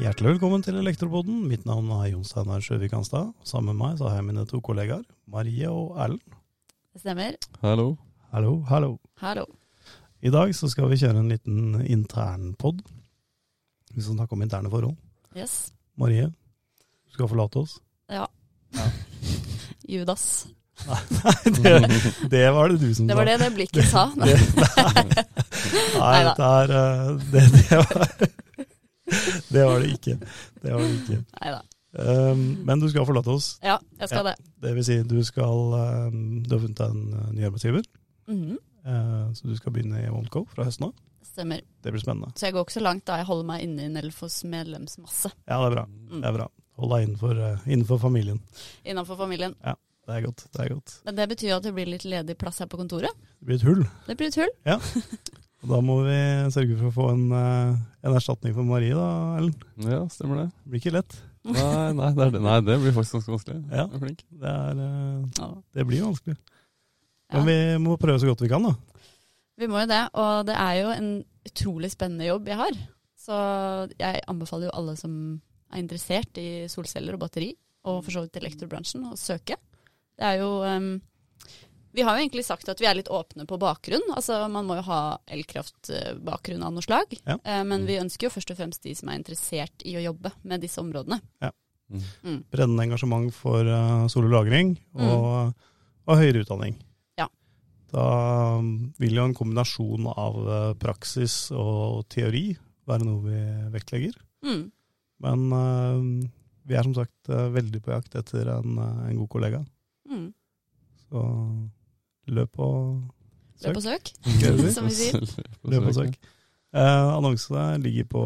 Hjertelig velkommen til Elektroboden. Mitt navn er Jon Steinar Sjøvik Hanstad. Sammen med meg så har jeg mine to kollegaer, Marie og Erlend. Det stemmer. Hallo. Hallo, hallo. Hallo. I dag så skal vi kjøre en liten internpod. Vi skal snakke om interne forhold. Yes. Marie, du skal forlate oss. Ja. Ja. Judas. det, det var det du som Det var det det blikket sa. Det, nei, nei, dette det er eh, det, det, var, det var det ikke. Det var det ikke. Nei da. Um, men du skal forlate oss. Ja, jeg skal det. Det vil si, du skal um, Du har funnet deg en uh, ny arbeidsgiver. Mhm. Uh, så du skal begynne i OneCo fra høsten av. Stemmer. Det blir spennende. Så jeg går ikke så langt da jeg holder meg inne i Nelfos medlemsmasse. Ja, det er bra. Mm. Det er bra. Hold deg innenfor, uh, innenfor familien. Innenfor familien. Det er godt. det er godt. Men det betyr jo at det blir litt ledig plass her på kontoret. Det blir et hull. Det blir et hull. Og da må vi sørge for å få en, uh, en erstatning for Marie, da, Ellen. Ja, stemmer det. Det blir ikke lett. Nei, nei, det, er det. nei det blir faktisk ganske vanskelig. Ja. Er flink. Det, er, uh, det blir vanskelig. Ja. Men vi må prøve så godt vi kan, da. Vi må jo det, og det er jo en utrolig spennende jobb jeg har. Så jeg anbefaler jo alle som er interessert i solceller og batteri, og for så vidt elektrobransjen, å søke. Det er jo ehm, Vi har jo egentlig sagt at vi er litt åpne på bakgrunn. Altså Man må jo ha elkraftbakgrunn av noe slag. Ja. Eh, men vi ønsker jo først og fremst de som er interessert i å jobbe med disse områdene. Mm. Mm. Brennende engasjement for uh, sol og lagring og, og høyere utdanning. Ja. Da vil jo en kombinasjon av praksis og teori være noe vi vektlegger. Mm. Men uh, vi er som sagt veldig på jakt etter en, en god kollega. Mm. Så løp og Løp og søk. søk, som vi sier. Løp og søk. Eh, annonsene ligger på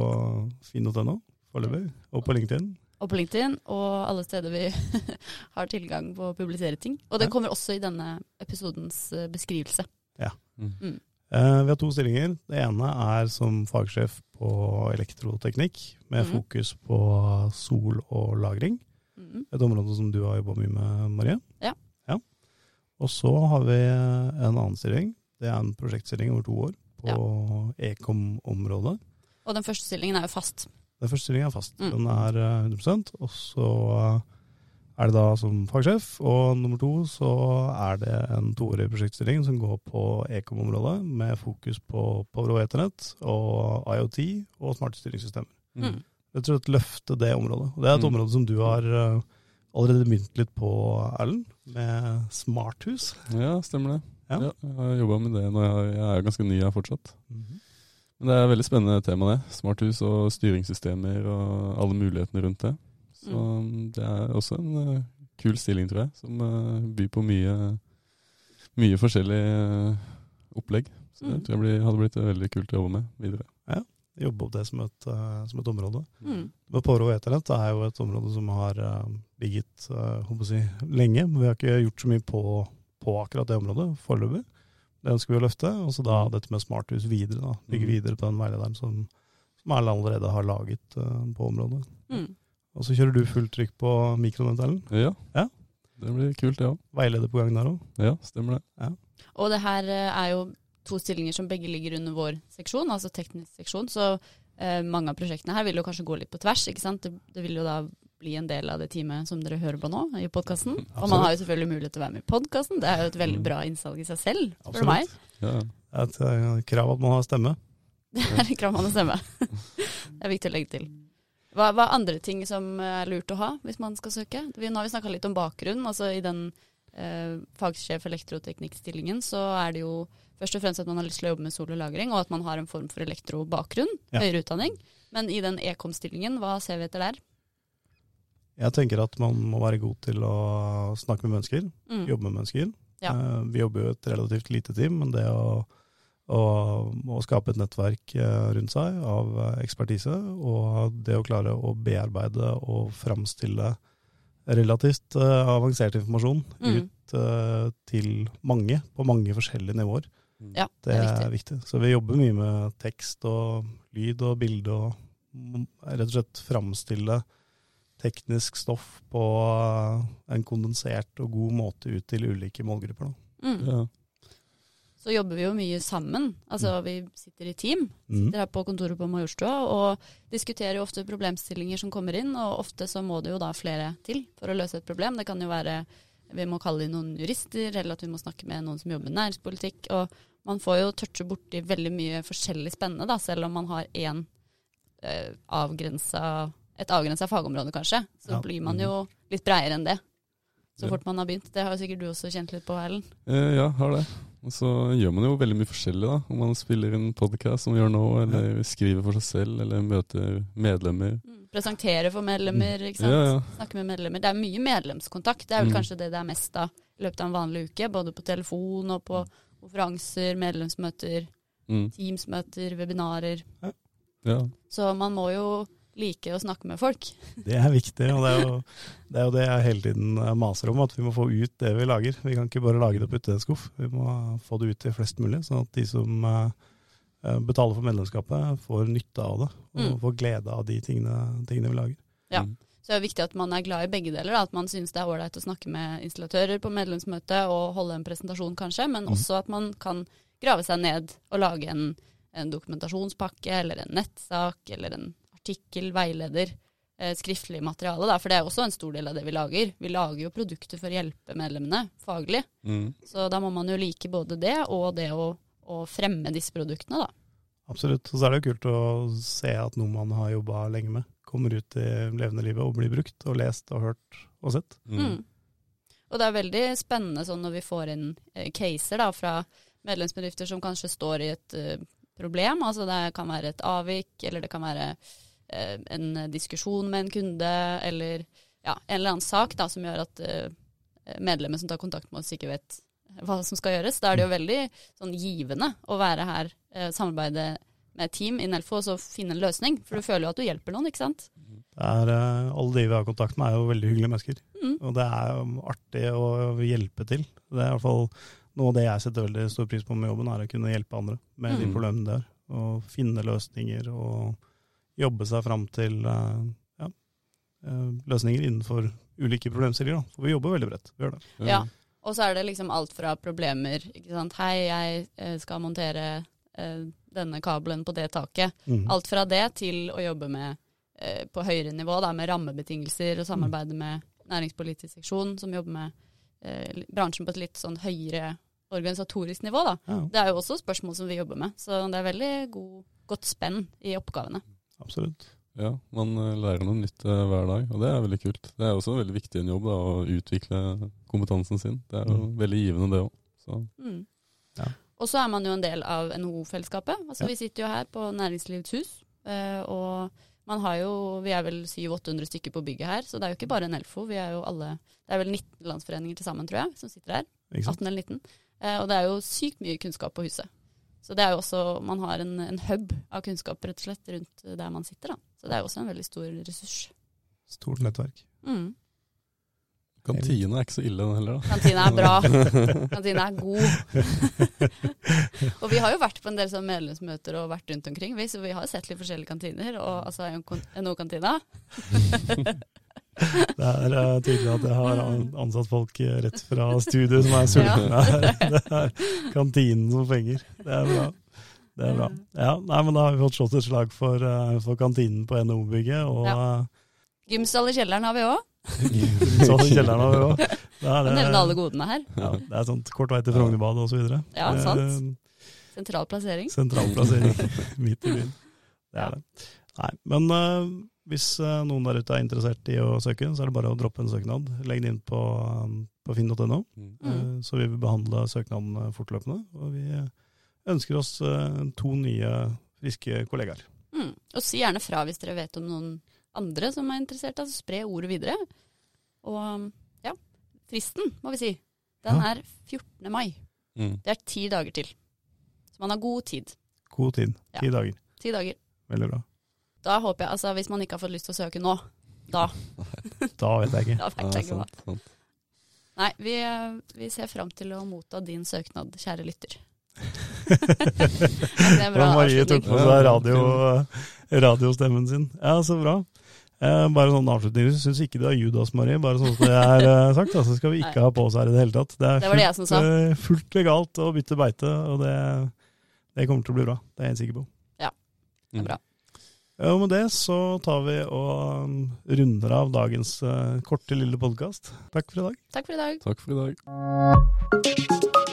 fin.no foreløpig, og på LinkedIn. Og på LinkedIn, og alle steder vi har tilgang på å publisere ting. Og det kommer også i denne episodens eh, beskrivelse. Ja. Mm. Eh, vi har to stillinger. Det ene er som fagsjef på elektroteknikk, med Mhm. fokus på sol og lagring. Mm. Et område som du har jobba mye med, Marie. Ja. ja. Og så har vi en annen stilling. Det er en prosjektstilling over to år på Ekom-området. Og den første stillingen er jo fast. Den første stillingen er fast. Mm. Den er eh, 100% Og så eh, er det da som fagsjef. Og nummer to så er det en toårig prosjektstilling som går på Ekom-området, med fokus på Power Ethernet og IoT og smarte styringssystemer. Mm. Rett og slett løfte det området. Og det er et Mm. område som du har eh, allerede begynt litt på, Erlend, med smarthus. Ja, stemmer det. Ja. Ja. jeg har jobba med det når jeg, jeg er ganske ny her fortsatt. Men det er et veldig spennende tema, det. Smarthus og styringssystemer og alle mulighetene rundt det. Så det er også en uh, kul stilling, tror jeg, som uh, byr på mye, mye forskjellig uh, opplegg. Så det Mm. tror jeg blir, hadde blitt veldig kult å jobbe med videre. Jobbe opp det som et, eh, som et område. Mm. Og Ethernet er jo et område som har uh, ligget uh, håper å si, lenge. Men vi har ikke gjort så mye på, på akkurat det området foreløpig. Det ønsker vi å løfte. Og så da dette med smarthus videre. da, Bygge Mm. videre på den veilederen som, som alle allerede har laget uh, på området. Mm. Og så kjører du fullt trykk på mikronett, Erlend? Ja. Ja. Det blir kult, det òg. Veileder på gang der òg. Ja, stemmer det. Og det her eh, er jo to stillinger som begge ligger under vår seksjon, altså teknisk seksjon. Så eh, mange av prosjektene her vil jo kanskje gå litt på tvers. ikke sant? Det, det vil jo da bli en del av det teamet som dere hører på nå, i podkasten. Og man har jo selvfølgelig mulighet til å være med i podkasten. Det er jo et veldig bra innsalg i seg selv, spør du meg. Ja. Det er et krav at man har stemme. Det er et krav man har stemme. Det er viktig å legge til. Hva, hva er andre ting som er lurt å ha hvis man skal søke? Vi, nå har vi snakka litt om bakgrunn. altså I den eh, fagsjef elektroteknikkstillingen så er det jo først og fremst at man har lyst til å jobbe med sol og lagring, og at man har en form for elektrobakgrunn, Ja. høyere utdanning. Men i den ekom-stillingen, hva ser vi etter der? Jeg tenker at man må være god til å snakke med mennesker. Mm. jobbe med mennesker. Ja. Eh, vi jobber jo et relativt lite team, men det å, å, å skape et nettverk eh, rundt seg av eh, ekspertise, og det å klare å bearbeide og framstille relativt eh, avansert informasjon Mm. ut eh, til mange, på mange forskjellige nivåer, Ja, det det er er viktig. viktig. Så vi jobber mye med tekst og lyd og bilde, og rett og slett framstille teknisk stoff på eh, en kondensert og god måte ut til ulike målgrupper. Da. Mm. Ja. Så jobber vi jo mye sammen. Altså vi sitter i team. Mm. Sitter her på kontoret på Majorstua og diskuterer jo ofte problemstillinger som kommer inn, og ofte så må det jo da flere til for å løse et problem. Det kan jo være vi må kalle inn noen jurister, eller at vi må snakke med noen som jobber med næringspolitikk. Og man får jo touche borti veldig mye forskjellig spennende, da, selv om man har én eh, avgrensa et avgrensa fagområde, kanskje. Så Ja. blir man jo litt breiere enn det. Så fort man har begynt. Det har jo sikkert du også kjent litt på, Erlend. Eh, ja, har det. Og så gjør man jo veldig mye forskjellig, da. Om man spiller en podkast som vi gjør nå, eller skriver for seg selv, eller møter medlemmer. Presentere for medlemmer, ikke sant. Ja, ja. Snakke med medlemmer. Det er mye medlemskontakt. Det er vel Mm. kanskje det det er mest av i løpet av en vanlig uke. Både på telefon og på konferanser, medlemsmøter, Mm. Teams-møter, webinarer. ja. Så man må jo like å snakke med folk. Det er viktig, og det er, jo, det er jo det jeg hele tiden eh, maser om, at vi må få ut det vi lager. Vi kan ikke bare lage det og putte det i en skuff. Vi må få det ut til flest mulig, sånn at de som eh, eh, betaler for medlemskapet, får nytte av det. Og Mm. får glede av de tingene, tingene vi lager. Ja. Mm. Så det er viktig at man er glad i begge deler. Da. At man syns det er ålreit å snakke med installatører på medlemsmøte og holde en presentasjon, kanskje, men Mm. også at man kan grave seg ned og lage en, en dokumentasjonspakke eller en nettsak eller en artikkel, veileder, eh, skriftlig materiale. Da. For det er også en stor del av det vi lager. Vi lager jo produkter for å hjelpe medlemmene faglig. Mm. Så da må man jo like både det og det å, å fremme disse produktene, da. Absolutt. Og så er det jo kult å se at noe man har jobba lenge med, kommer ut i levende livet og blir brukt og lest og hørt og sett. Mm. Mm. Og det er veldig spennende sånn når vi får inn eh, caser da, fra medlemsbedrifter som kanskje står i et eh, problem. Altså det kan være et avvik, eller det kan være eh, en diskusjon med en kunde, eller ja, en eller annen sak da, som gjør at eh, medlemmer som tar kontakt med oss, ikke vet hva som skal gjøres. Da er det jo veldig sånn, givende å være her, eh, samarbeide med et team i Nelfo og så finne en løsning. For du føler jo at du hjelper noen, ikke sant? Det er, eh, alle de vi har kontakt med, er jo veldig hyggelige mennesker. Mm. Og det er jo artig å hjelpe til. Det er i hvert fall noe av det jeg setter veldig stor pris på med jobben, er å kunne hjelpe andre med de Mm. problemene de har. Og finne løsninger og jobbe seg fram til eh, ja, eh, løsninger innenfor ulike problemstillinger. Da. For vi jobber veldig bredt. Vi gjør det. Ja. Og så er det liksom alt fra problemer, ikke sant. Hei, jeg eh, skal montere eh, denne kabelen på det taket. Mm. Alt fra det til å jobbe med på høyere nivå, da, med rammebetingelser og samarbeide med næringspolitisk seksjon, som jobber med eh, bransjen på et litt sånn høyere organisatorisk nivå. Da. Ja, Det er jo også spørsmål som vi jobber med, så det er veldig god, godt spenn i oppgavene. Absolutt. Ja, man eh, lærer noe nytt eh, hver dag, og det er veldig kult. Det er også veldig viktig en jobb da, å utvikle kompetansen sin. Det er jo Mm. veldig givende, det òg. Mm. Ja. Og så er man jo en del av NHO-fellesskapet. Altså, Ja. Vi sitter jo her på Næringslivets hus, eh, og man har jo, vi er vel 700-800 stykker på bygget her, så det er jo ikke bare Nelfo. Vi er jo alle, det er vel 19 landsforeninger til sammen, tror jeg, som sitter her. 18 eller 19. Eh, og det er jo sykt mye kunnskap på huset. Så det er jo også, man har en, en hub av kunnskap rett og slett rundt der man sitter. da. Så det er jo også en veldig stor ressurs. Stort nettverk. Mm. kantina er ikke så ille, den heller. da. Kantina er bra. Kantina er god. og vi har jo vært på en del sånn medlemsmøter og vært rundt omkring, vi, så vi har sett litt forskjellige kantiner. Og altså NHO-kantina. Det er eh, tydelig at jeg har ansatt folk eh, rett fra studio som er sultne. Det er kantinen som fenger. Det er bra. Det er bra. Ja, nei, men Da har vi fått slått et slag for, eh, for kantinen på NHO-bygget. Og Ja. Gymsal i kjelleren har vi òg. Gymsal i kjelleren har vi òg. Nevne alle godene her. Ja, det er sånt kort vei til Frognerbadet osv. Ja, sant. Sentral plassering. Sentral plassering midt i byen. Det er det. Nei, men eh, hvis eh, noen der ute er interessert i å søke, så er det bare å droppe en søknad. Legg den inn på, um, på finn.no, Mm. eh, så vil behandle søknaden fortløpende. Og vi eh, ønsker oss eh, to nye friske kollegaer. Mm. Og si gjerne fra hvis dere vet om noen andre som er interessert. Altså spre ordet videre. Og ja, fristen, må vi si. Den Ja. er 14. mai. Mm. Det er ti dager til. Så man har god tid. God tid. Ja. Ti dager. Ti dager. Veldig bra. Da håper jeg, altså Hvis man ikke har fått lyst til å søke nå, da Da vet jeg ikke. da vet jeg ikke hva. Ja, sant, sant. Nei, vi, eh, vi ser fram til å motta din søknad, kjære lytter. det er bra. Ja, Marie tok på seg radio, eh, radiostemmen sin. Ja, så bra. Eh, bare sånn avslutningsvis, syns ikke det er Judas, Marie. Bare sånn som det er eh, sagt, så altså, skal vi ikke Nei. ha på oss her i det hele tatt. Det er det fullt, det eh, fullt, legalt å bytte beite, og det, det, kommer til å bli bra. Det er jeg helt sikker på. Ja, det er mm. bra. Ja, Og med det så tar vi og um, runder av dagens eh, korte, lille podkast. Takk for i dag. Takk for i dag. Takk for i dag.